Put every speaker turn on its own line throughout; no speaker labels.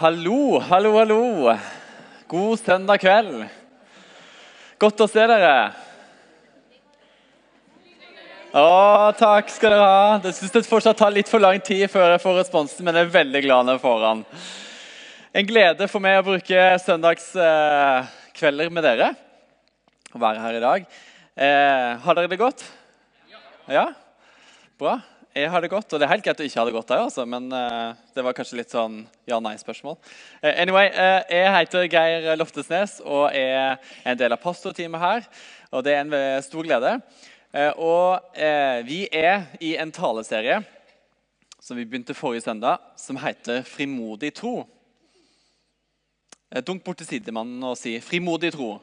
Hallo, hallo, hallo. God søndag kveld. Godt å se dere. Å, takk skal dere ha. Jeg syns det fortsatt tar litt for lang tid før jeg får responsen, men jeg er veldig glad når jeg får den. En glede for meg å bruke søndagskvelder med dere. Å være her i dag. Eh, har dere det godt? Ja? Bra. Jeg har det godt, og det er helt greit å ikke ha det godt der, også, men uh, det var kanskje litt sånn ja-nei-spørsmål. Uh, anyway, uh, Jeg heter Geir Loftesnes og er en del av pastorteamet her. og Det er en stor glede. Og Vi er i en taleserie som vi begynte forrige søndag, som heter 'Frimodig tro'. Dunk bort til sidemannen og si 'frimodig tro'.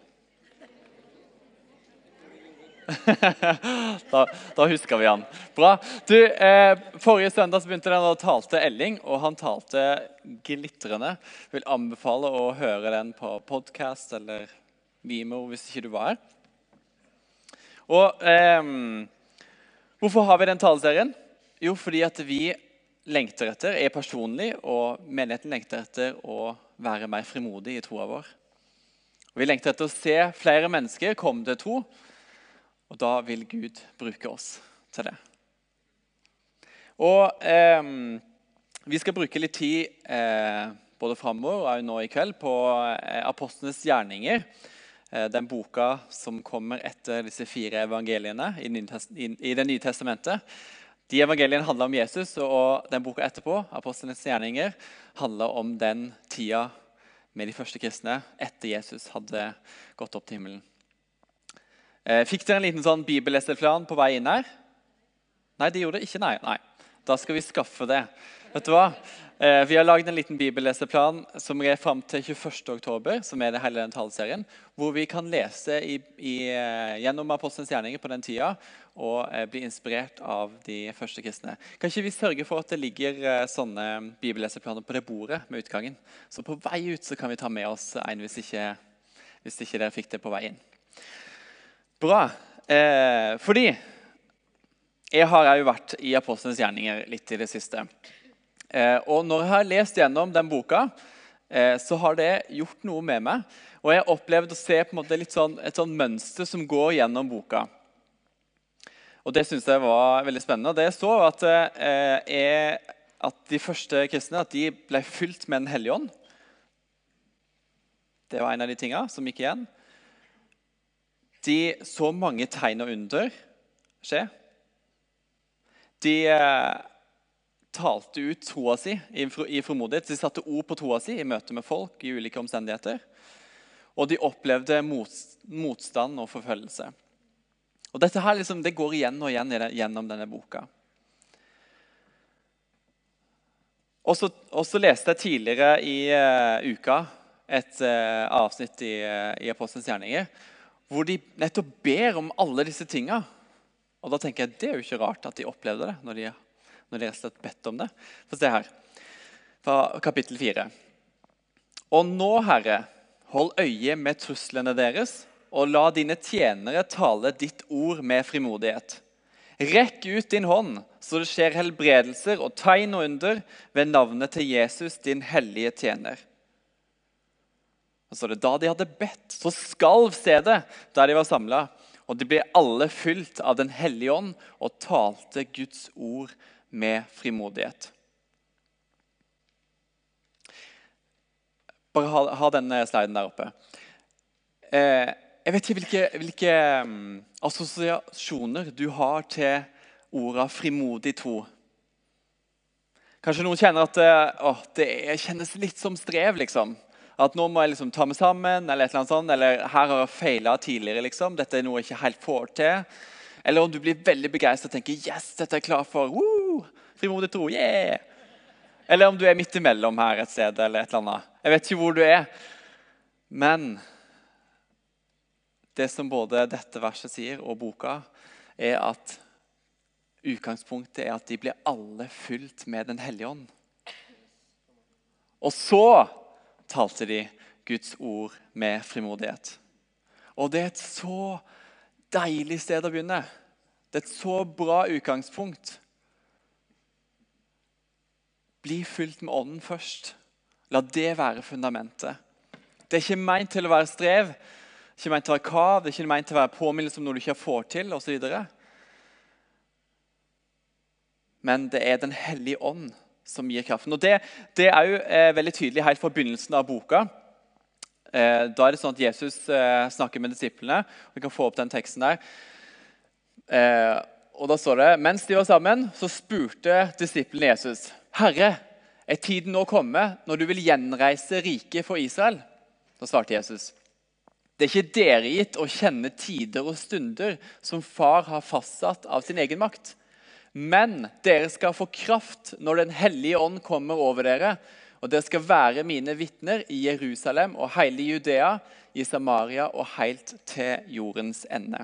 da, da husker vi han. Bra. Du, eh, forrige søndag begynte den å talte Elling, og han talte glitrende. Vil anbefale å høre den på podkast eller Vimo hvis ikke du var her. Og eh, Hvorfor har vi den taleserien? Jo, fordi at vi lengter etter, er personlig, og menigheten lengter etter å være mer frimodig i troa vår. Vi lengter etter å se flere mennesker komme til tro. Og da vil Gud bruke oss til det. Og eh, Vi skal bruke litt tid eh, både framover og nå i kveld på eh, apostlenes gjerninger. Eh, den boka som kommer etter disse fire evangeliene i, i Det nye testamentet. De evangeliene handler om Jesus, og den boka etterpå, apostlenes gjerninger, handler om den tida med de første kristne etter Jesus hadde gått opp til himmelen. Eh, fikk dere en liten sånn bibelleseplan på vei inn her? Nei, det gjorde det ikke. Nei. nei. Da skal vi skaffe det. Vet du hva? Eh, vi har lagd en liten bibelleseplan som er fram til 21.10, som er det hele den taleserien, hvor vi kan lese i, i, eh, gjennom apostelens gjerninger på den tida og bli inspirert av de første kristne. Kan ikke vi sørge for at det ligger sånne bibelleseplaner på det bordet med utgangen? Så på vei ut så kan vi ta med oss en hvis ikke, hvis ikke dere fikk det på vei inn. Bra. Eh, fordi jeg har òg vært i Apostlenes gjerninger litt i det siste. Eh, og når jeg har lest gjennom den boka, eh, så har det gjort noe med meg. Og jeg har opplevd å se sånn, et sånn mønster som går gjennom boka. Og Det syns jeg var veldig spennende. Det så at, eh, at de første kristne de ble fylt med Den hellige ånd. Det var en av de tinga som gikk igjen. De så mange tegn og under skje. De eh, talte ut troa si i, i formodighet. De satte ord på troa si i møte med folk i ulike omstendigheter. Og de opplevde motstand og forfølgelse. Og Dette her liksom, det går igjen og igjen gjennom denne boka. Og så leste jeg tidligere i uh, uka et uh, avsnitt i, uh, i Apostelens gjerninger hvor de nettopp ber om alle disse tinga. Og da tenker jeg Det er jo ikke rart at de opplevde det når de, når de rett og slett bedt om det. Få se her, fra kapittel 4. Og nå, Herre, hold øye med truslene deres, og la dine tjenere tale ditt ord med frimodighet. Rekk ut din hånd, så det skjer helbredelser og tegn og under ved navnet til Jesus, din hellige tjener. Så det, da de hadde bedt, så skalv stedet der de var samla. Og de ble alle fylt av Den hellige ånd og talte Guds ord med frimodighet. Bare ha, ha denne sliden der oppe. Eh, jeg vet ikke hvilke, hvilke um, assosiasjoner du har til orda 'frimodig tro'. Kanskje noen kjenner at å, det kjennes litt som strev. liksom. At nå må jeg liksom ta meg sammen, eller et eller annet sånt, eller her har jeg feila tidligere. liksom. Dette er noe jeg ikke helt får til. Eller om du blir veldig begeistra og tenker yes, dette er jeg klar for. Woo! Frimodig tro, yeah! Eller om du er midt imellom her et sted. eller et eller annet. Jeg vet ikke hvor du er. Men det som både dette verset sier, og boka, er at utgangspunktet er at de blir alle fylt med Den hellige ånd. Og så talte de Guds ord med frimodighet. Og det er et så deilig sted å begynne. Det er et så bra utgangspunkt. Bli fylt med Ånden først. La det være fundamentet. Det er ikke meint til å være strev, ikke meint til å være kav, det er ikke meint til å være påminnelse om noe du ikke får til osv. Men det er Den hellige ånd som gir kraften. Og Det, det er jo eh, veldig tydelig helt fra begynnelsen av boka. Eh, da er det sånn at Jesus eh, snakker med disiplene. Vi kan få opp den teksten der. Eh, og da står det, Mens de var sammen, så spurte disiplene Jesus.: Herre, er tiden nå kommet når du vil gjenreise riket for Israel? Da svarte Jesus. Det er ikke dere gitt å kjenne tider og stunder som far har fastsatt av sin egen makt. Men dere skal få kraft når Den hellige ånd kommer over dere. Og dere skal være mine vitner i Jerusalem og hele Judea, i Samaria og helt til jordens ende.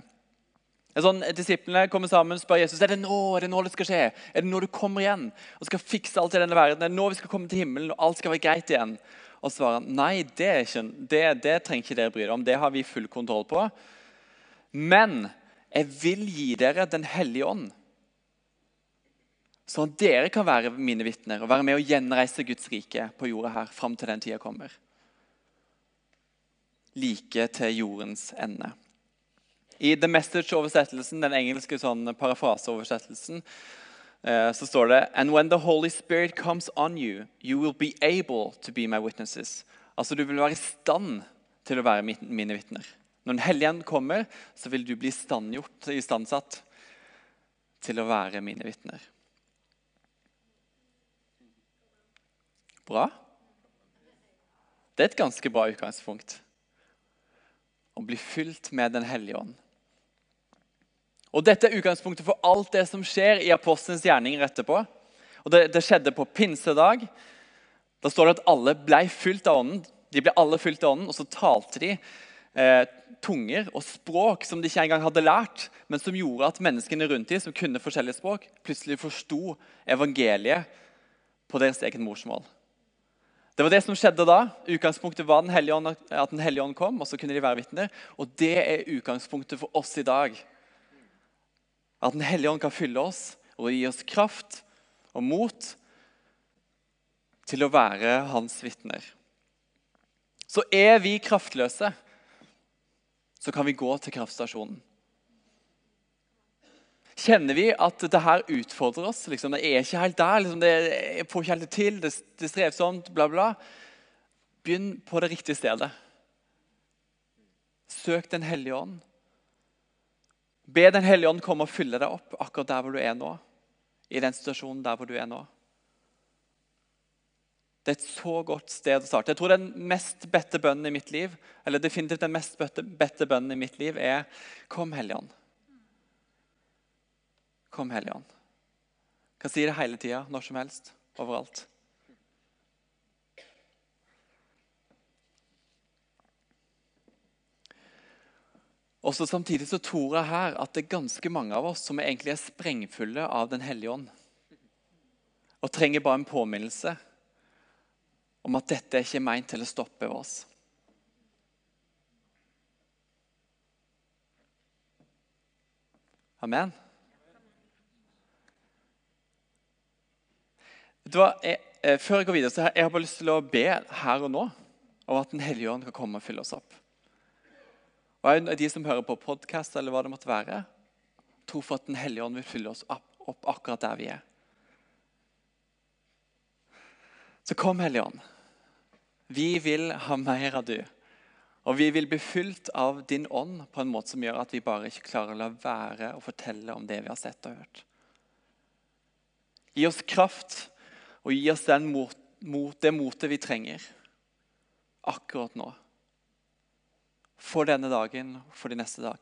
Sånn, disiplene kommer sammen og spør Jesus er det nå er det nå det skal skje. Er det nå du kommer igjen og skal fikse alt i denne verden? Er det nå vi skal komme til himmelen og alt skal være greit igjen? Og svarer han nei, det, ikke, det, det trenger ikke dere bry dere om. Det har vi full kontroll på. Men jeg vil gi dere Den hellige ånd Sånn at dere kan være mine vitner og være med å gjenreise Guds rike på jorda her fram til den tida kommer. Like til jordens ende. I The Message-oversettelsen, den engelske sånn parafraseoversettelsen, eh, så står det And when the Holy Spirit comes on you, you will be able to be my witnesses. Altså, Du vil være i stand til å være mine vitner. Når Den hellige kommer, så vil du bli standgjort, istandsatt til å være mine vitner. Bra? Det er et ganske bra utgangspunkt. Å bli fylt med Den hellige ånd. Og Dette er utgangspunktet for alt det som skjer i apostelens gjerninger etterpå. Og det, det, skjedde på pinsedag. Da står det at alle ble fylt av ånden. De ble alle fylt av ånden, og så talte de eh, tunger og språk som de ikke engang hadde lært, men som gjorde at menneskene rundt dem som kunne forskjellige språk, plutselig forsto evangeliet på deres eget morsmål. Det var det som skjedde da. Utgangspunktet var den ånd, at Den hellige ånd kom, og så kunne de være vitner. Og det er utgangspunktet for oss i dag. At Den hellige ånd kan fylle oss og gi oss kraft og mot til å være hans vitner. Så er vi kraftløse, så kan vi gå til kraftstasjonen. Kjenner vi at det her utfordrer oss? Liksom, det er ikke helt der. Liksom, det, får ikke helt det til. Det, det er strevsomt. Bla, bla. Begynn på det riktige stedet. Søk Den hellige ånd. Be Den hellige ånd komme og fylle deg opp akkurat der hvor du er nå. I den situasjonen der hvor du er nå. Det er et så godt sted å starte. Jeg tror Den mest bedte bønnen i mitt liv eller definitivt den mest bedte bønnen i mitt liv er Kom, Hellige Ånd. Kom, Hellige Ånd. Kan si det hele tida, når som helst, overalt. Også Samtidig så tror jeg her at det er ganske mange av oss som egentlig er sprengfulle av Den hellige ånd. Og trenger bare en påminnelse om at dette er ikke meint til å stoppe oss. Amen. Jeg, eh, før jeg går videre, så har jeg bare lyst til å be her og nå om at Den hellige ånd kan komme og fylle oss opp. Og De som hører på podkast, eller hva det måtte være, tro for at Den hellige ånd vil fylle oss opp, opp akkurat der vi er. Så kom, Hellige ånd. Vi vil ha mer av du. Og vi vil bli fylt av din ånd på en måte som gjør at vi bare ikke klarer å la være å fortelle om det vi har sett og hørt. Gi oss kraft og gi oss mot, mot, det motet vi trenger akkurat nå. For denne dagen, for de neste dag,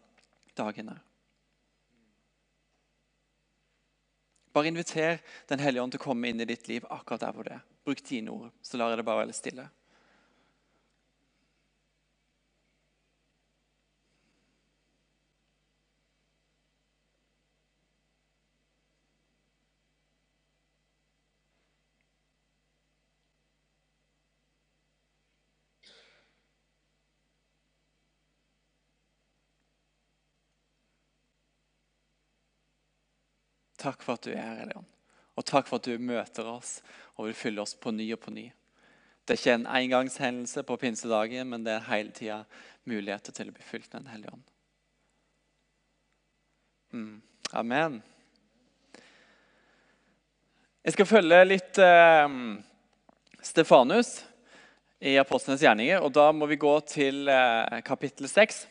dagene. Bare inviter Den hellige ånd til å komme inn i ditt liv akkurat der hvor det er. Bruk dine ord, så lar jeg det bare være stille. Takk for at du er her, Leon. Og takk for at du møter oss og vil fylle oss på ny og på ny. Det er ikke en engangshendelse på pinsedagen, men det er hele tida muligheter til å bli fylt med Den hellige ånd. Mm. Amen. Jeg skal følge litt eh, Stefanus i Apostlenes gjerninger. og Da må vi gå til eh, kapittel 6,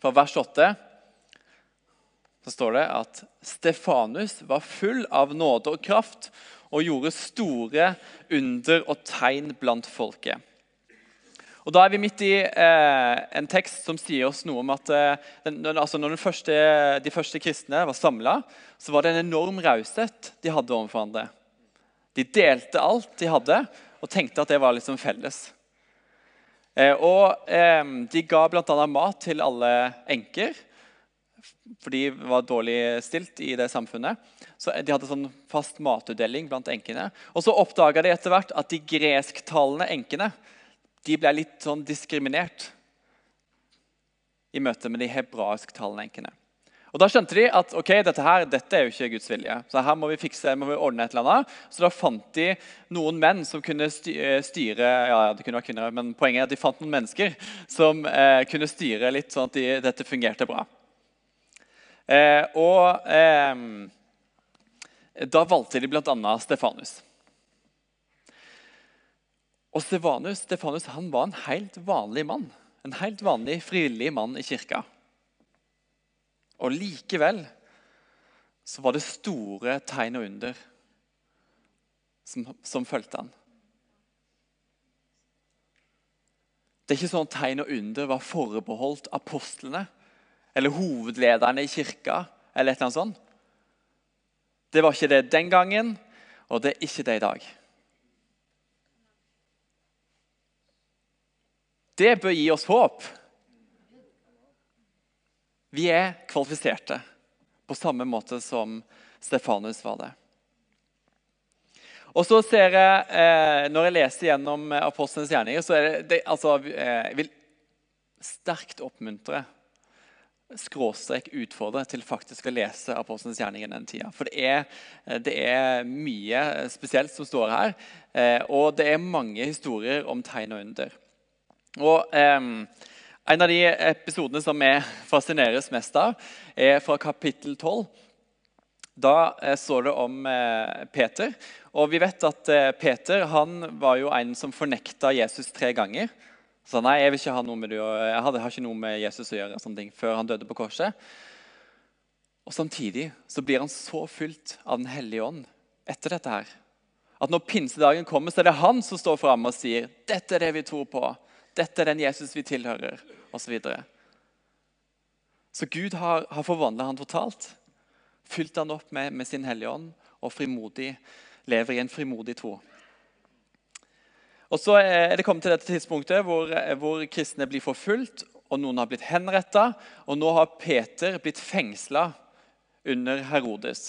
fra vers 8. Så står det at Stefanus var full av nåde og kraft og gjorde store under og tegn blant folket. Og Da er vi midt i eh, en tekst som sier oss noe om at eh, altså når første, de første kristne var samla, så var det en enorm raushet de hadde overfor hverandre. De delte alt de hadde, og tenkte at det var liksom felles. Eh, og eh, De ga bl.a. mat til alle enker, for de var dårlig stilt i det samfunnet. Så De hadde sånn fast matutdeling blant enkene. Og Så oppdaga de etter hvert at de gresktalende enkene de ble litt sånn diskriminert i møte med de hebraisktalende enkene. Og Da skjønte de at ok, dette, her, dette er jo ikke Guds vilje. Så her må vi fikse, må vi ordne et eller annet. Så da fant de noen menn som kunne eh, styre ja, det kunne være kvinner, men poenget er at de fant noen mennesker som eh, kunne styre litt, sånn at de, dette fungerte bra. Eh, og eh, da valgte de bl.a. Stefanus. Og Stefanus, Stefanus han var en helt vanlig mann. En helt vanlig, frivillig mann i kirka. Og likevel så var det store tegn og under som, som fulgte han. Det er ikke sånn tegn og under var forbeholdt apostlene eller hovedlederne i kirka. eller et eller annet sånt. Det var ikke det den gangen, og det er ikke det i dag. Det bør gi oss håp. Vi er kvalifiserte på samme måte som Stefanus var det. Og så ser jeg, eh, Når jeg leser gjennom apostlenes gjerninger, så er det, det altså, eh, Jeg vil sterkt oppmuntre, skråstrek utfordre, til faktisk å lese apostlenes i den tida. For det er, det er, mye spesielt som står her, eh, og det er mange historier om tegn og under. Og... Eh, en av de episodene som vi fascineres mest av, er fra kapittel 12. Da eh, står det om eh, Peter. Og vi vet at eh, Peter han var jo en som fornekta Jesus tre ganger. Så nei, jeg, vil ikke ha noe med det, jeg har ikke noe med Jesus å gjøre sånne ting, før han døde på korset. Og Samtidig så blir han så fylt av Den hellige ånd etter dette her, at når pinsedagen kommer, så er det han som står fram og sier dette er det vi tror på. Dette er den Jesus vi tilhører, osv. Så, videre. så Gud har, har forvandla han totalt. Fylt han opp med, med sin Hellige Ånd og frimodig, lever i en frimodig tro. Og Så er det kommet til dette tidspunktet hvor, hvor kristne blir forfulgt, og noen har blitt henretta. Og nå har Peter blitt fengsla under Herodes.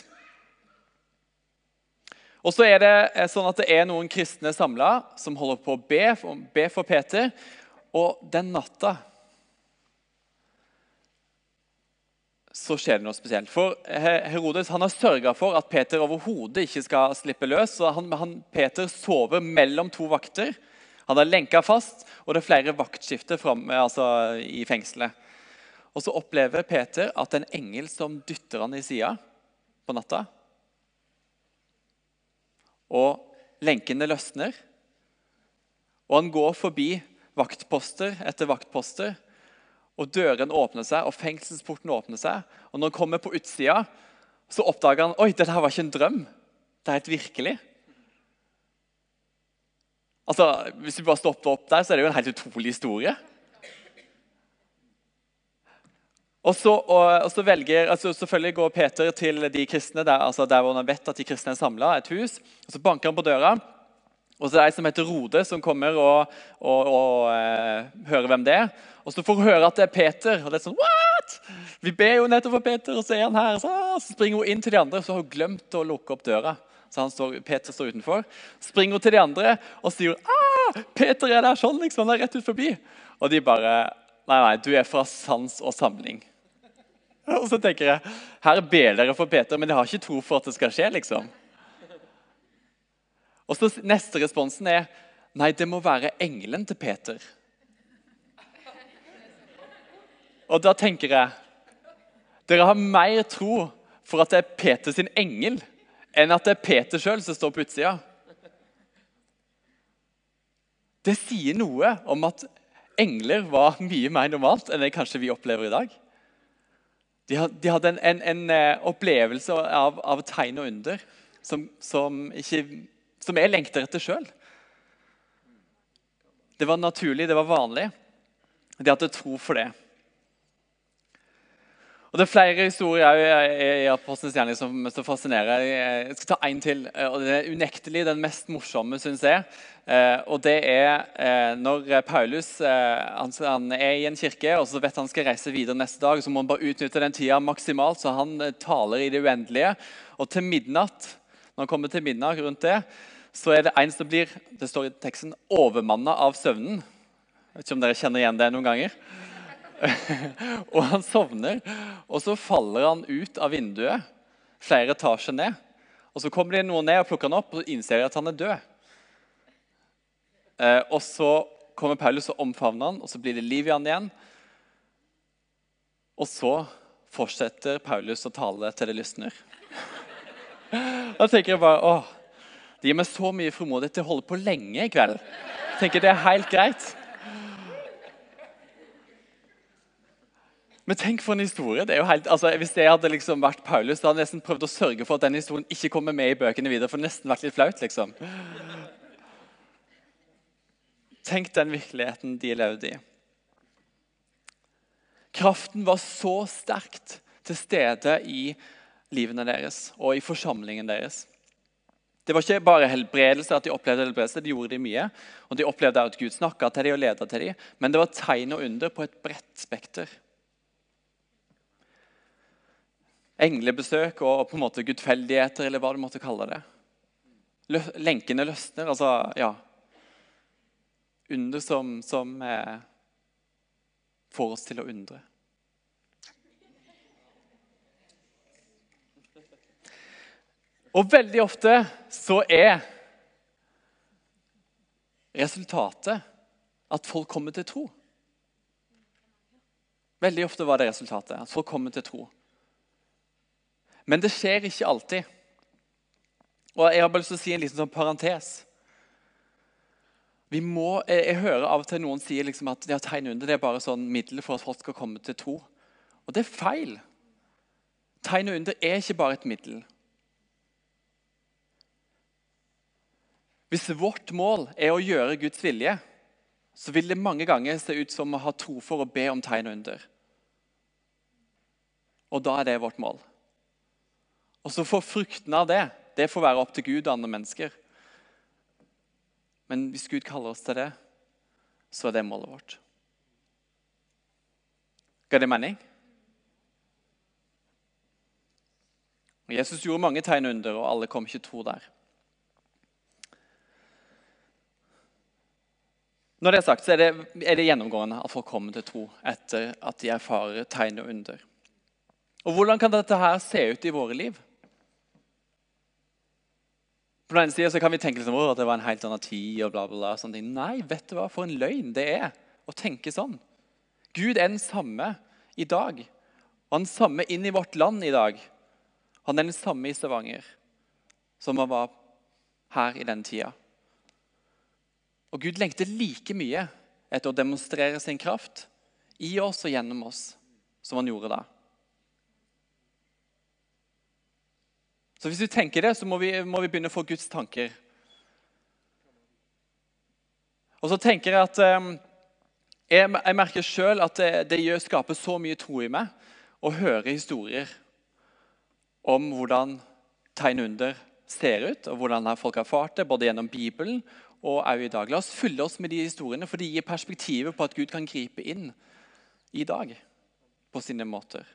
Og så er det eh, sånn at det er noen kristne samla som holder på å be, be for Peter. Og den natta så skjer det noe spesielt. For Herodes han har sørga for at Peter overhodet ikke skal slippe løs. så han, han, Peter sover mellom to vakter. Han er lenka fast, og det er flere vaktskifter frem, altså, i fengselet. Og Så opplever Peter at en engel som dytter han i sida på natta, og lenkene løsner. Og han går forbi vaktposter etter vaktposter. Og dørene åpner seg, og fengselsporten åpner seg. Og når han kommer på utsida, så oppdager han oi, dette her var ikke en drøm. Det er helt virkelig. Altså, Hvis vi bare stopper opp der, så er det jo en helt utrolig historie. Og så, og, og så velger, altså Selvfølgelig går Peter til de kristne der, altså der hvor han vet at de kristne er samla, et hus. og Så banker han på døra. Og så er det ei som heter Rode, som kommer og, og, og eh, hører hvem det er. Og så får hun høre at det er Peter. og det er sånn, what? Vi ber jo nettopp for Peter, og så er han her. Så, så springer hun inn til de andre, så har hun glemt å lukke opp døra. Så står, Peter står utenfor. Springer hun til de andre og sier ah, 'Peter er der sånn, liksom. Han er rett ut forbi.' Og de bare Nei, nei, du er fra sans og samling. Og så tenker jeg her ber dere for Peter, men de har ikke tro for at det skal skje. liksom. Og så Neste responsen er Nei, det må være engelen til Peter. Og da tenker jeg Dere har mer tro for at det er Peter sin engel, enn at det er Peter sjøl som står på utsida. Det sier noe om at engler var mye mer normalt enn det kanskje vi opplever i dag. De hadde en, en, en eh, opplevelse av, av, tegn og under som, som, ikke, som jeg lengter etter sjøl. Det var naturlig, det var vanlig. De hadde tro for det. Og Det er flere historier i Apostlenes gjerning som, som, fascinerer. Jeg skal ta én til. og Det er unektelig den mest morsomme, syns jeg. Eh, og det er eh, når Paulus eh, han, er i en kirke og så vet han skal reise videre neste dag, så må han bare utnytte den tida maksimalt, så han taler i det uendelige. Og til midnatt, når han kommer til midnatt rundt det, så er det en som blir det står i teksten, overmanna av søvnen. Jeg vet ikke om dere kjenner igjen det noen ganger. og han sovner, og så faller han ut av vinduet flere etasjer ned. Og Så kommer det noen ned og plukker han opp og innser at han er død. Eh, og Så kommer Paulus og omfavner han, og så blir det liv i han igjen. Og så fortsetter Paulus å tale til det lysner. Da tenker jeg bare åh, Det gir meg så mye frimodighet til å holde på lenge i kveld. Jeg tenker Det er helt greit. Men tenk for en historie. Det er jo helt, altså, hvis jeg hadde liksom vært Paulus, da hadde jeg nesten prøvd å sørge for at den historien ikke kommer med i bøkene videre. for det nesten vært litt flaut, liksom. Tenk den virkeligheten de levde i. Kraften var så sterkt til stede i livene deres og i forsamlingen deres. Det var ikke bare helbredelse, at de opplevde helbredelse, de gjorde de mye. Og de opplevde at Gud snakka til dem og leda til dem, men det var tegn og under på et bredt spekter. englebesøk og på en måte gudfeldigheter, eller hva du måtte kalle det. Lenkene løsner. Altså, ja Under som, som eh, får oss til å undre. Og veldig ofte så er resultatet at folk kommer til tro. Veldig ofte var det resultatet. At folk kommer til tro. Men det skjer ikke alltid. Og Jeg har bare lyst til å si en liten sånn parentes. Vi må, jeg, jeg hører av og til noen sier liksom at ja, tegn under det er bare sånn middel for at folk skal komme til tro. Og det er feil. Tegn under er ikke bare et middel. Hvis vårt mål er å gjøre Guds vilje, så vil det mange ganger se ut som å ha tro for å be om tegn og under. Og da er det vårt mål. Og så får fruktene av det det får være opp til Gud og andre mennesker. Men hvis Gud kaller oss til det, så er det målet vårt. Ga det mening? Jesus gjorde mange tegn under, og alle kom ikke tro der. Når det er sagt, så er det, er det gjennomgående at folk kommer til tro etter at de erfarer tegn og under. Og Hvordan kan dette her se ut i våre liv? På den ene siden kan vi tenke liksom, at det var en helt annen tid. og bla bla bla. Ting. Nei, vet du hva? For en løgn det er å tenke sånn. Gud er den samme i dag. Han samme inn i vårt land i dag. Han er den samme i Stavanger som han var her i den tida. Og Gud lengter like mye etter å demonstrere sin kraft i oss og gjennom oss som han gjorde da. Så hvis vi tenker det, så må vi, må vi begynne å få Guds tanker. Og så tenker jeg at um, jeg, jeg, merker sjøl at det, det skaper så mye tro i meg å høre historier om hvordan tegn under ser ut, og hvordan folk har erfart det, både gjennom Bibelen og òg i dag. La oss fylle oss med de historiene, for de gir perspektivet på at Gud kan gripe inn i dag på sine måter.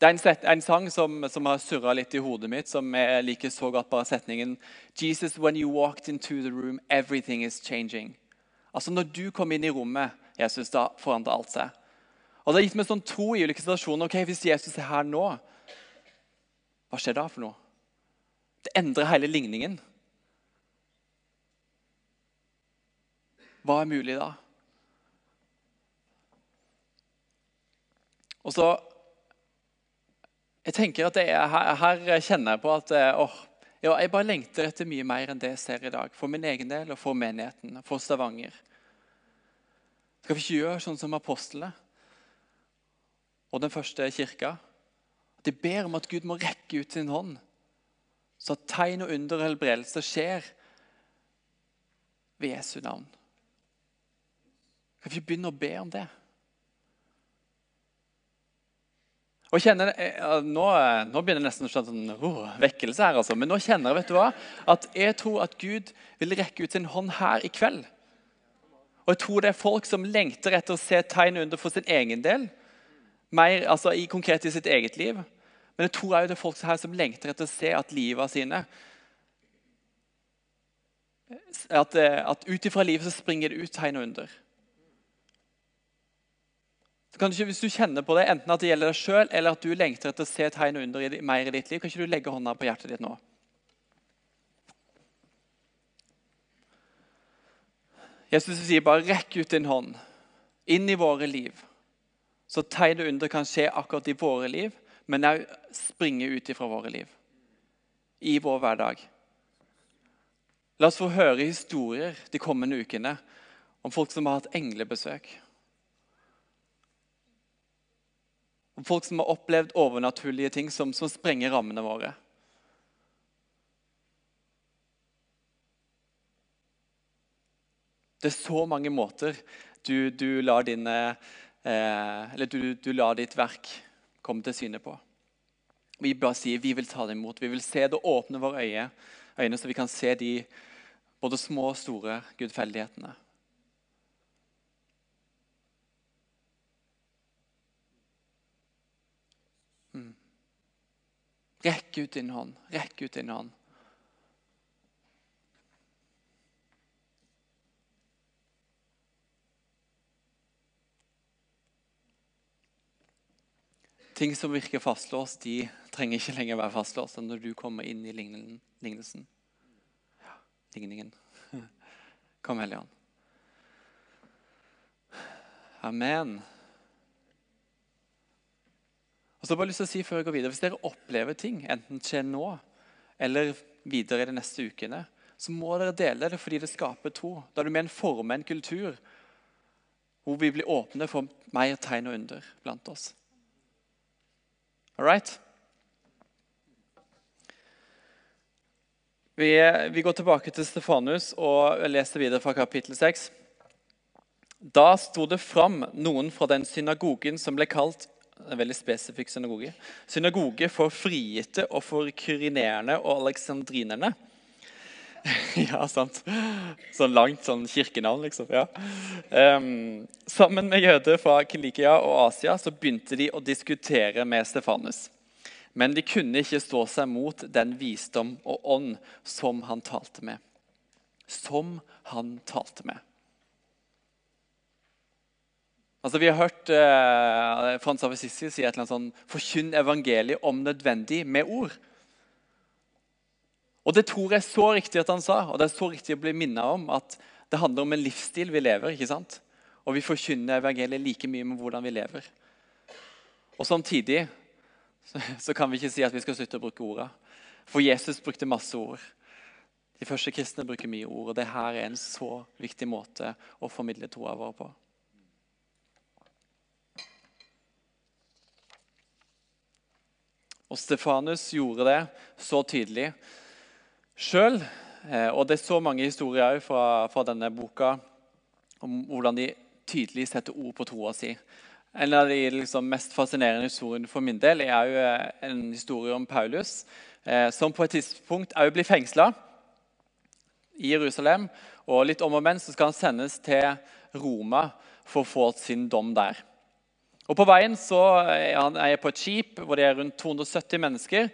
Det er en, set, en sang som, som har surra litt i hodet mitt, som jeg liker så godt. bare setningen Jesus, when you walked into the room, everything is changing. Altså Når du kom inn i rommet, Jesus, da forandrer alt seg. Og Det har gitt meg sånn tro i ulike situasjoner. ok, Hvis Jesus er her nå, hva skjer da for noe? Det endrer hele ligningen. Hva er mulig da? Og så Jeg tenker at er, her, her, kjenner jeg på at åh, ja, jeg bare lengter etter mye mer enn det jeg ser i dag. For min egen del og for menigheten, for Stavanger. Skal vi ikke gjøre sånn som apostlene og den første kirka? De ber om at Gud må rekke ut sin hånd, så at tegn og under og helbredelse skjer ved Jesu navn. Kan vi ikke begynne å be om det? Og kjenner, nå, nå, begynner jeg nesten å skjønne sånn, oh, vekkelse her, altså. Men nå kjenner jeg vet du hva, at jeg tror at Gud vil rekke ut sin hånd her i kveld. Og jeg tror det er folk som lengter etter å se tegn under for sin egen del. Mer altså, i konkret i sitt eget liv. Men jeg tror også det er folk her som lengter etter å se at livet sine At, at ut ifra livet så springer det ut tegn under. Kan ikke, hvis du kjenner på det, enten at det gjelder deg sjøl, eller at du lengter etter å se tegn og under mer i ditt liv, kan ikke du legge hånda på hjertet ditt nå? Jesus sier bare 'rekk ut din hånd' inn i våre liv. Så tegn og under kan skje akkurat i våre liv, men òg springe ut ifra våre liv. I vår hverdag. La oss få høre historier de kommende ukene om folk som har hatt englebesøk Om folk som har opplevd overnaturlige ting som, som sprenger rammene våre. Det er så mange måter du, du, lar, dine, eh, du, du lar ditt verk komme til syne på. Vi bare sier vi vil ta det imot. Vi vil se det åpne våre øyne, øyne så vi kan se de både små og store gudfeldighetene. Rekk ut din hånd. Rekk ut din hånd. Ting som virker fastlåst, de trenger ikke lenger være fastlåst når du kommer inn i lignelsen. Ja, ligningen. Kom, Hellige Amen. Og så har jeg bare lyst til å si før jeg går videre, Hvis dere opplever ting, enten skjer nå eller videre i de neste ukene, så må dere dele det fordi det skaper tro. Da er du med en forme en kultur hvor vi blir åpne for mer tegn og under blant oss. All right? Vi, vi, går tilbake til Stefanus og leser videre fra kapittel 6. Da sto det fram noen fra den synagogen som ble kalt en veldig spesifikk synagoge. Synagoge for frigitte og for kyrinerende og aleksandrinerne. ja, sant. Sånn langt sånn kirkenavn, liksom. ja. Um, sammen med jøder fra Kilikia og Asia så begynte de å diskutere med Stefanus. Men de kunne ikke stå seg mot den visdom og ånd som han talte med. Som han talte med. Altså, Vi har hørt eh, Frans av Assisi si et eller annet sånn Forkynn evangeliet om nødvendig med ord. Og Det tror jeg er så riktig at han sa, og det er så riktig å bli minnet om at det handler om en livsstil vi lever. ikke sant? Og vi forkynner evangeliet like mye med hvordan vi lever. Og Samtidig så, så kan vi ikke si at vi skal slutte å bruke orda. For Jesus brukte masse ord. De første kristne bruker mye ord, og det her er en så viktig måte å formidle troa vår på. Og Stefanus gjorde det så tydelig sjøl. Eh, og det er så mange historier fra, fra, denne boka om hvordan de tydelig setter ord på troa si. En av de liksom mest fascinerende historiene for min del er jo eh, en historie om Paulus, eh, som på et tidspunkt òg blir fengsla i Jerusalem. Og litt om og men så skal han sendes til Roma for å få sin dom der. Og På veien så er han på et skip hvor det er rundt 270 mennesker.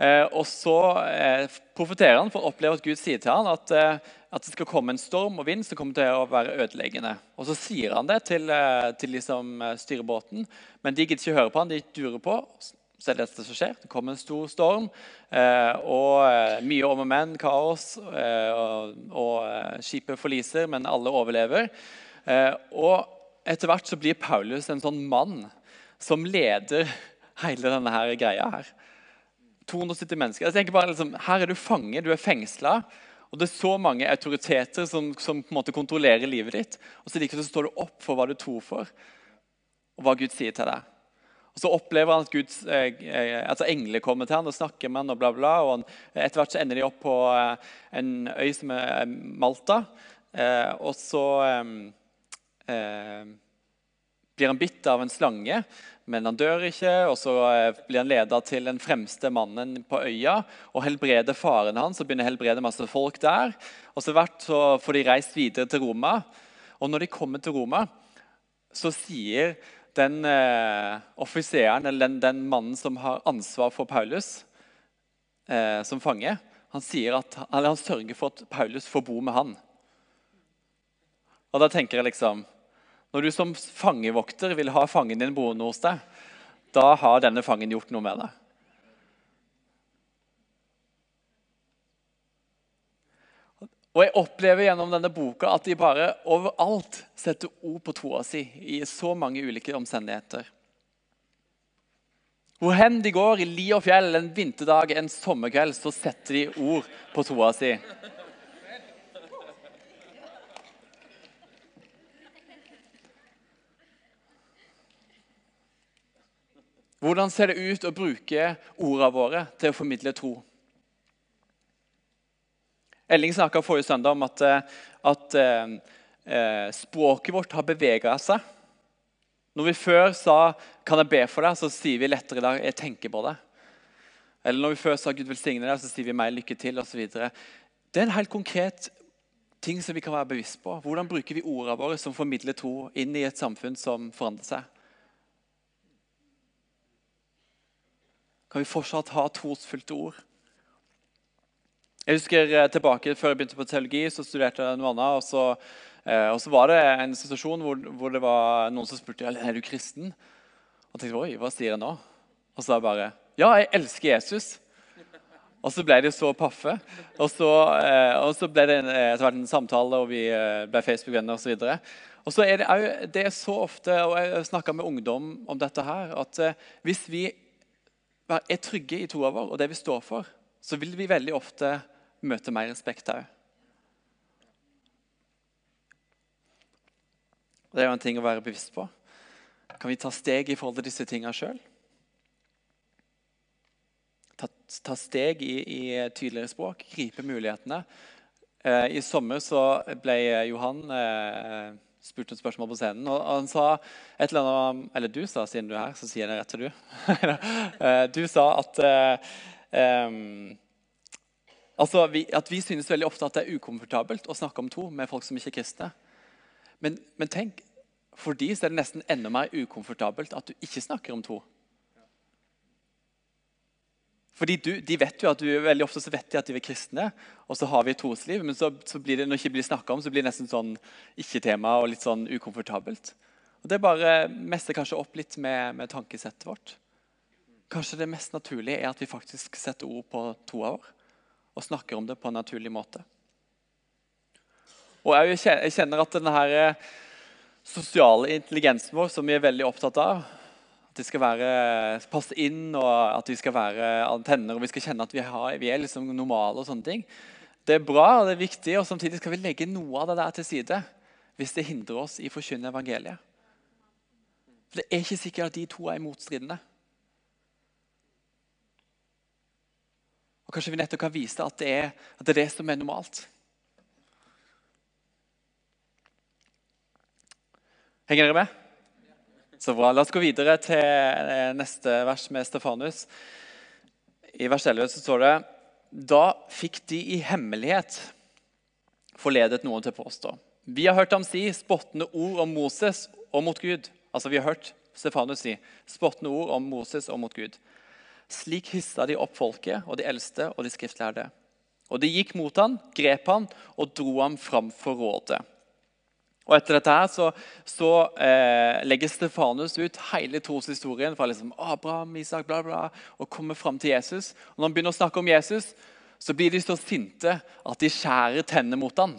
Eh, og så eh, profeterer han for å oppleve at Gud sier til ham at, eh, at, det skal komme en storm og vind som kommer til å være ødeleggende. Og Så sier han det til, til liksom styrebåten, men de gidder ikke høre på han, de durer på. så er det dette som skjer. Det kommer en stor storm. Eh, og eh, mye om og men, kaos. Eh, og, og eh, skipet forliser, men alle overlever. Eh, og etter hvert så blir Paulus en sånn mann som leder hele denne her greia her. 270 mennesker. Jeg tenker bare liksom, Her er du fange, du er fengsla. Og det er så mange autoriteter som, som på en måte kontrollerer livet ditt. Og så likevel står du opp for hva du tror for, og hva Gud sier til deg. Og Så opplever han at Guds, eh, eh, altså engler kommer til han og snakker med han og bla bla, og han, Etter hvert så ender de opp på eh, en øy som er Malta. Eh, og så eh, eh, blir han bitt av en slange, men han dør ikke. og Så blir han leda til den fremste mannen på øya og helbreder faren hans. og begynner å helbrede masse folk der. Og så, hvert så får de reist videre til Roma. Og når de kommer til Roma, så sier den eh, offiseren, eller den, den, mannen som har ansvar for Paulus eh, som fange, han, at, han, sørger for at Paulus får bo med han. Og da tenker jeg liksom Når du som fangevokter vil ha fangen din boende hos deg, da har denne fangen gjort noe med deg. Og jeg opplever gjennom denne boka at de bare overalt setter ord på troa si i så mange ulike omstendigheter. Hvor hen de går, i li og fjell, en vinterdag, en sommerkveld, så setter de ord på troa si. Hvordan ser det ut å bruke ordene våre til å formidle tro? Elling snakka forrige søndag om at, eh, at eh, eh, språket vårt har bevega seg. Når vi før sa 'Kan jeg be for deg?', så sier vi lettere i 'Jeg tenker på det'. Eller når vi før sa 'Gud velsigne deg', så sier vi 'meg lykke til' osv. Det er en helt konkret ting som vi kan være bevisst på. Hvordan bruker vi ordene våre som formidler tro inn i et samfunn som forandrer seg? Kan vi fortsatt ha trosfylte ord? Jeg husker eh, tilbake Før jeg begynte på teologi, så studerte jeg noe annet. Og så, eh, og så var det en situasjon hvor, hvor, det var noen som spurte er du kristen. Og jeg tenkte oi, hva sier jeg nå? Og så bare ja, jeg elsker Jesus. Og så ble de så paffe. Og så, eh, og så ble det en, en samtale, og vi ble Facebook-venner osv. Og så er det, det er så ofte, og jeg snakker med ungdom om dette her, at hvis vi er trygge i troa vår og det vi står for, så vil vi veldig ofte møte mer respekt òg. Det er jo en ting å være bevisst på. Kan vi ta steg i forhold til disse tingene sjøl? Ta, ta, steg i, i, tydeligere språk, gripe mulighetene. Eh, I sommer så ble Johan eh, spurt et spørsmål på scenen. og han sa et eller annet, Eller du sa, siden du er her, så sier jeg det rett til du. Eh, du sa at eh, altså vi, at vi synes veldig ofte at det er ukomfortabelt å snakke om tro med folk som ikke er kristne. Men, men, tenk, for de er det nesten enda mer ukomfortabelt at du ikke snakker om tro. Fordi du, De vet jo at du, veldig ofte så vet de at de er kristne, og så har vi et trosliv. Men så, så blir det, når det ikke blir snakka om, så blir det nesten sånn ikke-tema og litt sånn ukomfortabelt. Og Det bare messer kanskje opp litt med, med tankesettet vårt. Kanskje det mest naturlige er at vi faktisk setter ord på troa vår og snakker om det på en naturlig måte. Og Jeg kjenner at denne her sosiale intelligensen vår, som vi er veldig opptatt av At det skal være, passe inn, og at vi skal være antenner og vi skal kjenne at vi, har, vi er liksom normale. og sånne ting. Det er bra og det er viktig, og samtidig skal vi legge noe av det der til side hvis det hindrer oss i å forkynne evangeliet. For Det er ikke sikkert at de to er motstridende. Og Kanskje vi nettopp kan vise at det er, at det, er det som er normalt. Henger dere med? Så bra. La oss gå videre til eh, neste vers med Stefanus. I vers 11 så står det Da fikk de i hemmelighet forledet noen til å påstå. Vi har hørt ham si spottende ord om Moses og mot Gud. Altså Vi har hørt Stefanus si spottende ord om Moses og mot Gud. Slik hissa de opp folket og de eldste og de skriftlærde. Og de gikk mot han, grep han og dro ham fram for rådet. Og Etter dette her så, så eh, legger Stefanus ut hele troshistorien fra liksom Abraham, Isak, bla, bla, og kommer fram til Jesus. Og Når han begynner å snakke om Jesus, så blir de så sinte at de skjærer tennene mot ham.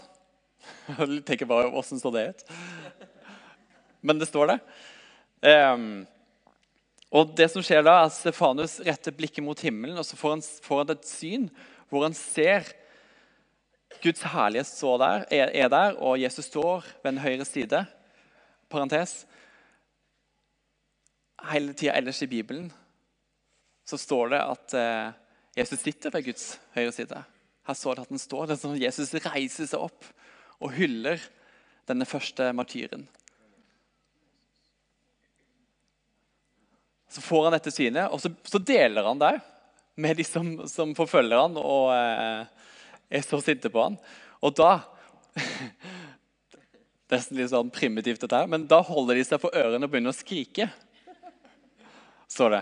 Jeg tenker bare, Åssen står det ut? Men det står det. Um, og det som skjer da, er at Stefanus retter blikket mot himmelen, og så får han, får han et syn hvor han ser Guds herlighet der, er, er, der, og Jesus står ved den høyre side. Parentes. Hele tida ellers i Bibelen så står det at eh, Jesus sitter ved Guds høyre side. Her står det at han står. Det er sånn at Jesus reiser seg opp og hyller denne første martyren. Så får han dette synet, og så, så deler han det med de som, som forfølger han og eh, er så sinte på han. Og da Det er litt sånn primitivt, dette her, men da holder de seg for ørene og begynner å skrike. Så det.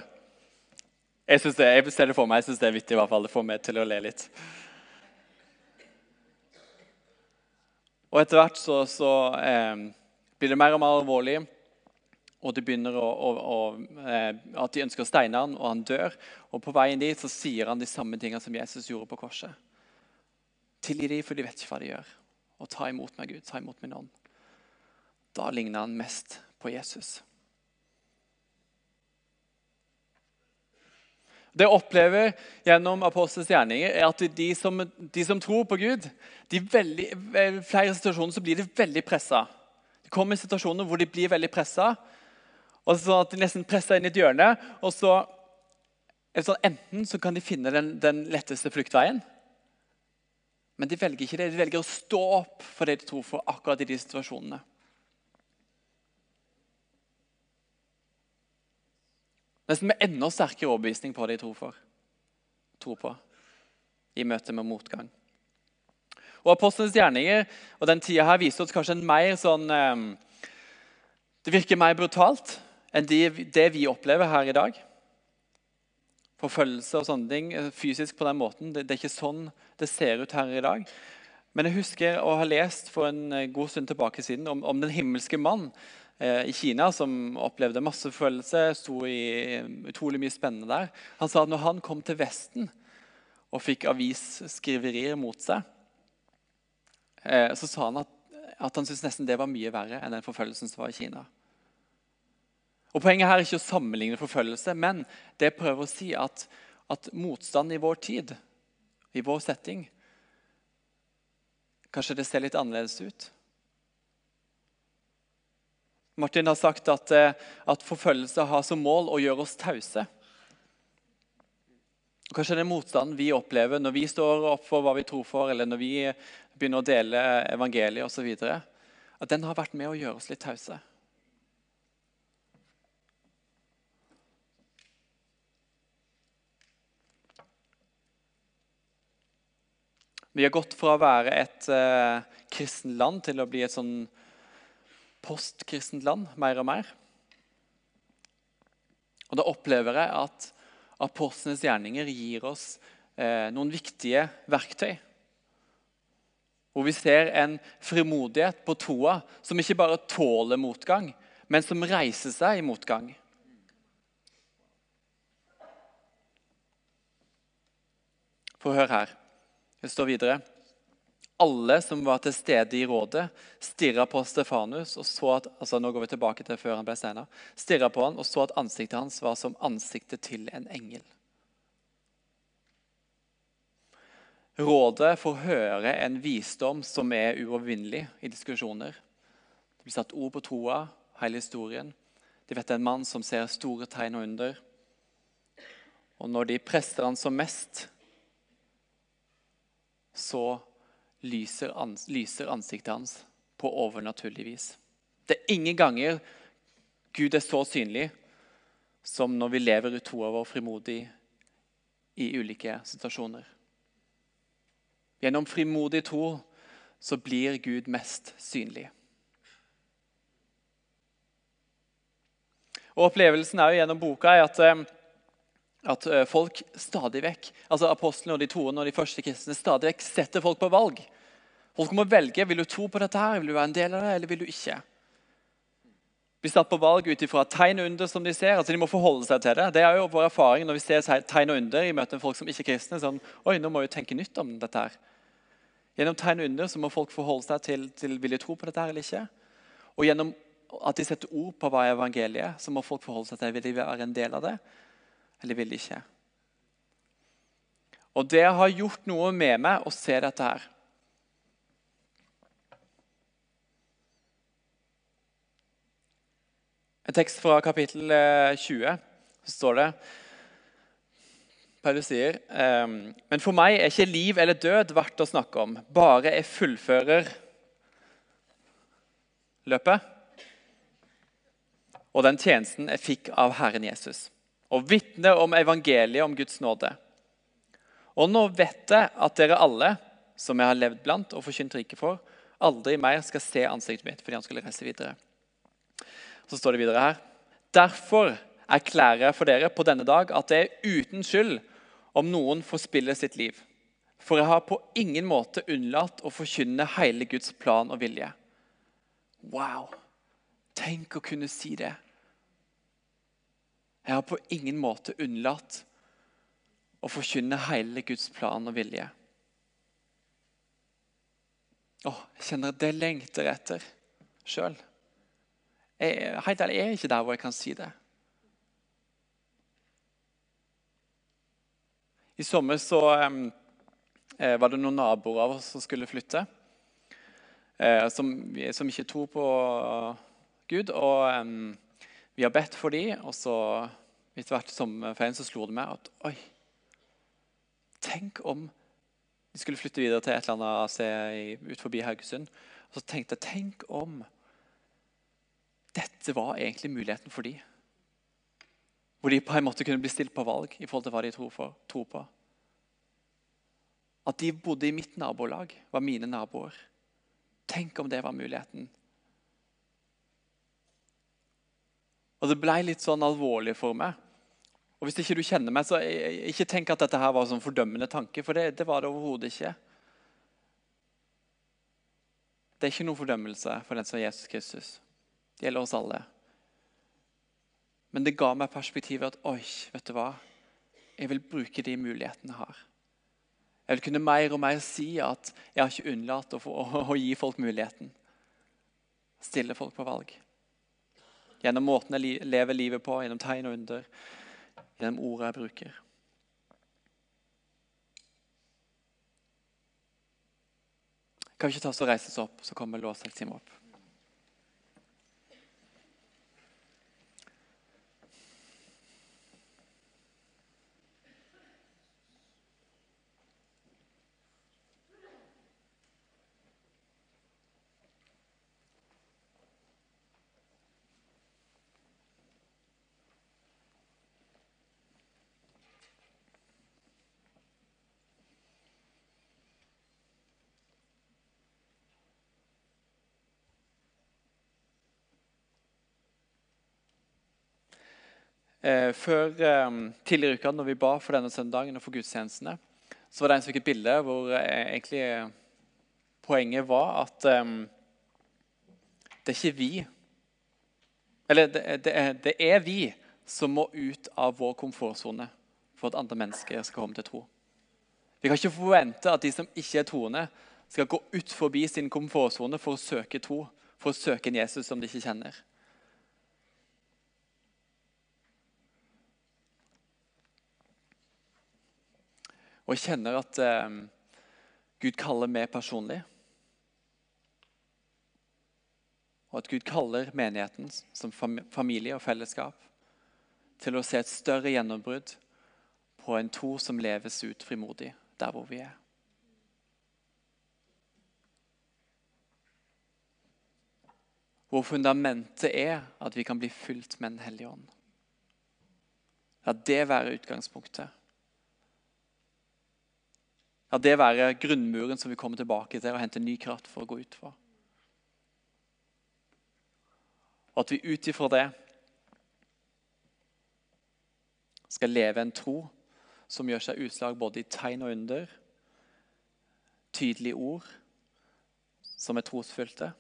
Jeg, det, jeg ser det for meg, jeg syns det er vittig. i hvert fall. Det får meg til å le litt. Og etter hvert så, så eh, blir det mer og mer alvorlig. Og de begynner å, å, å, eh, at de ønsker å steine han, og han dør. Og på veien dit så sier han de samme tingene som Jesus gjorde på korset. Tilgi dem, for de vet ikke hva de gjør. Og ta imot meg, Gud. Ta imot min ånd. Da ligner han mest på Jesus. Det jeg opplever gjennom apostels gjerninger, er at de som, de som tror på Gud de veldig, flere situasjoner så blir de veldig pressa. De kommer i situasjoner hvor de blir veldig pressa. Og så at de nesten presser inn i et hjørne. og så Enten så kan de finne den, den letteste fluktveien, men de velger ikke det. De velger å stå opp for det de tror for akkurat i de situasjonene. Nesten med enda sterkere overbevisning på det de tror, for, tror på i møte med motgang. Og Apostlenes gjerninger og den tida her viser oss kanskje en mer sånn eh, Det virker mer brutalt enn det vi opplever her i dag forfølgelse og sånne ting eh, fysisk på den måten. Det, det, er ikke sånn det ser ut her i dag. Men jeg husker å ha lest for en eh, god stund tilbake siden om, om den himmelske mann eh, i Kina som opplevde masse forfølgelse, sto i eh, utrolig mye spennende der. Han sa at når han kom til Vesten og fikk avisskriverier mot seg, eh, så sa han at, at han syntes nesten det var mye verre enn den forfølgelsen som var i Kina. Og Poenget her er ikke å sammenligne forfølgelse, men det prøver å si at, at motstand i vår tid, i vår setting Kanskje det ser litt annerledes ut. Martin har sagt at, eh, at forfølgelse har som mål å gjøre oss tause. Kanskje den motstanden vi opplever når vi står opp for hva vi tror for, eller når vi begynner å dele evangeliet osv., at den har vært med å gjøre oss litt tause. Vi har gått fra å være et eh, kristent land til å bli et sånn postkristent land mer og mer. Og Da opplever jeg at apostlenes gjerninger gir oss eh, noen viktige verktøy. Hvor vi ser en frimodighet på troa som ikke bare tåler motgang, men som reiser seg i motgang. Få høre her. Det står videre. Alle som var til stede i rådet, stirra på Stefanus og så at altså nå går vi tilbake til før han ble steina, på han og så at ansiktet hans var som ansiktet til en engel. Rådet får høre en visdom som er uovervinnelig i diskusjoner. Det blir satt ord på troa, hele historien. De vet det er en mann som ser store tegn og under. Og når de presser han som mest, så lyser, ans lyser ansiktet hans på overnaturlig vis. Det er ingen ganger Gud er så synlig som når vi lever ut troa vår frimodig i ulike situasjoner. Gjennom frimodig tro så blir Gud mest synlig. Og Opplevelsen er jo gjennom boka er at eh, at eh, folk stadig vekk, altså apostlene og de toene og de første kristne stadig vekk setter folk på valg. Folk må velge vil du tro på dette, her, vil du være en del av det, eller vil du ikke. Blir satt på valg ut ifra tegn og under som de ser. altså De må forholde seg til det. Det er jo vår erfaring når vi ser tegn og under i møte med folk som ikke er kristne. sånn, oi, nå må vi tenke nytt om dette her. Gjennom tegn og under så må folk forholde seg til, til vil de tro på dette her eller ikke. Og gjennom at de setter ord på hva er evangeliet, så må folk forholde seg til vil de være en del av det, eller vil de ikke. Og det har gjort noe med meg å se dette her. En tekst fra kapittel 20 eh, så står det Paulus sier ehm, Men for meg er ikke liv eller død verdt å snakke om, bare jeg fullfører løpet og den tjenesten jeg fikk av Herren Jesus, og vitne om evangeliet om Guds nåde. Og nå vet jeg at dere alle, som jeg har levd blant og forkynt riket for, aldri mer skal se ansiktet mitt fordi han skulle reise videre. Så står det videre her. Derfor erklærer jeg for dere på denne dag at det er uten skyld om noen forspiller sitt liv. For jeg har på ingen måte unnlatt å forkynne hele Guds plan og vilje. Wow! Tenk å kunne si det. Jeg har på ingen måte unnlatt å forkynne hele Guds plan og vilje. Åh, jeg kjenner at det lengter etter sjøl. Helt ærlig, jeg er ikke der hvor jeg kan si det. I sommer så eh, var det noen naboer av oss som skulle flytte. Eh, som, som, ikke tror på Gud. Og eh, vi har bedt for dem, og så etter hvert sommerferien så slo det meg at oi Tenk om de skulle flytte videre til et eller annet sted ut forbi Haugesund. Og så tenkte jeg tenk om dette var egentlig muligheten for de. Hvor de på en måte kunne bli stilt på valg i forhold til hva de tror, for, tror på. At de bodde i mitt nabolag, var mine naboer. Tenk om det var muligheten. Og Det ble litt sånn alvorlig for meg. Og Hvis ikke du kjenner meg, så ikke tenk at dette her var en sånn fordømmende tanke, for det, det var det overhodet ikke. Det er ikke noen fordømmelse for den som er Jesus Kristus. Det gjelder oss alle. Men det ga meg perspektivet at oi, vet du hva? Jeg vil bruke de mulighetene jeg har. Jeg vil kunne mer og mer si at jeg har ikke unnlatt å, få, å, å gi folk muligheten. Stille folk på valg. Gjennom måten jeg lever livet på, gjennom tegn og under, gjennom ordet jeg bruker. Kan vi ikke ta oss og reise oss opp, så kommer lovsangstimen opp? Eh, før eh, Tidligere uka når vi ba for denne søndagen og for gudstjenestene, så var det en som fikk et bilde hvor eh, egentlig poenget var at eh, det er ikke vi Eller det, det, er, det, er, vi som må ut av vår komfortsone for at andre mennesker skal komme til tro. Vi kan ikke forvente at de som ikke er troende, skal gå ut forbi sin komfortsone for å søke tro, for å søke en Jesus som de ikke kjenner. Og jeg kjenner at eh, Gud kaller meg personlig. Og at Gud kaller menigheten som familie og fellesskap til å se et større gjennombrudd på en tro som leves ut frimodig der hvor vi er. Hvor fundamentet er at vi kan bli fylt med Den hellige ånd. La det være utgangspunktet. La det være grunnmuren som vi kommer tilbake til og henter ny kraft for å gå ut fra. Og at vi ut ifra det skal leve en tro som gjør seg utslag både i tegn og under, tydelige ord som er trosfylte.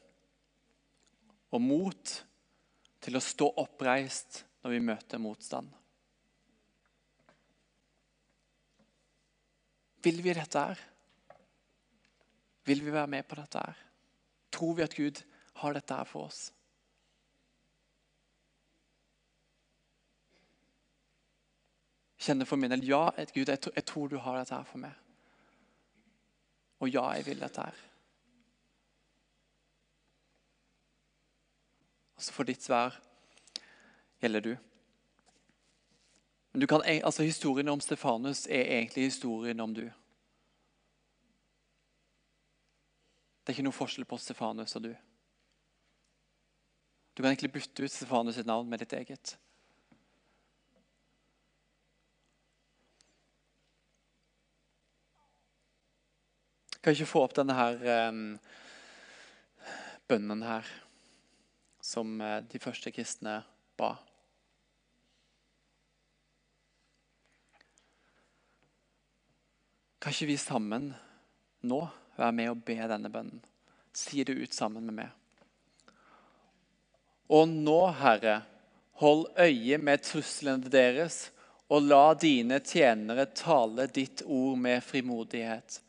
Og mot til å stå oppreist når vi møter motstand. Vil vi dette her? Vil vi være med på dette her? Tror vi at Gud har dette her for oss? Kjenner for min del ja, Gud, jeg, jeg tror du har dette her for meg. Og ja, jeg vil dette her. Altså For ditt svar gjelder du. Men kan, altså Historien om Stefanus er egentlig historien om du. Det er ikke noe forskjell på Stefanus og du. Du kan egentlig bytte ut Stefanus sitt navn med ditt eget. Jeg kan ikke få opp denne her um, bønnen her som uh, de første kristne ba. Kan ikke vi sammen nå være med og be denne bønnen? Si det ut sammen med meg. Og nå, Herre, hold øye med truslene deres, og la dine tjenere tale ditt ord med frimodighet.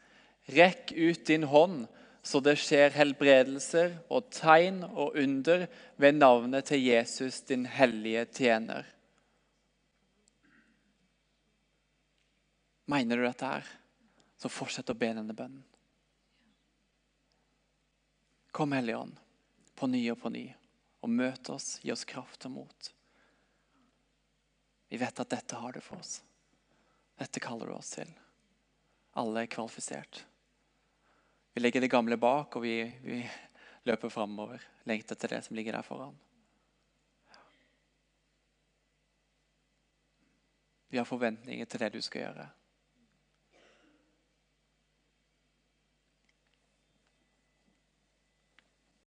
Rekk ut din hånd, så det skjer helbredelser og tegn og under ved navnet til Jesus, din hellige tjener. Mener du dette her? Så fortsett å be denne bønnen. Kom, Hellige Ånd, på ny og på ny, og møt oss, gi oss kraft og mot. Vi vet at dette har du for oss. Dette kaller du oss til. Alle er kvalifisert. Vi legger det gamle bak, og vi, vi løper framover. Lengter til det som ligger der foran. Vi har forventninger til det du skal gjøre.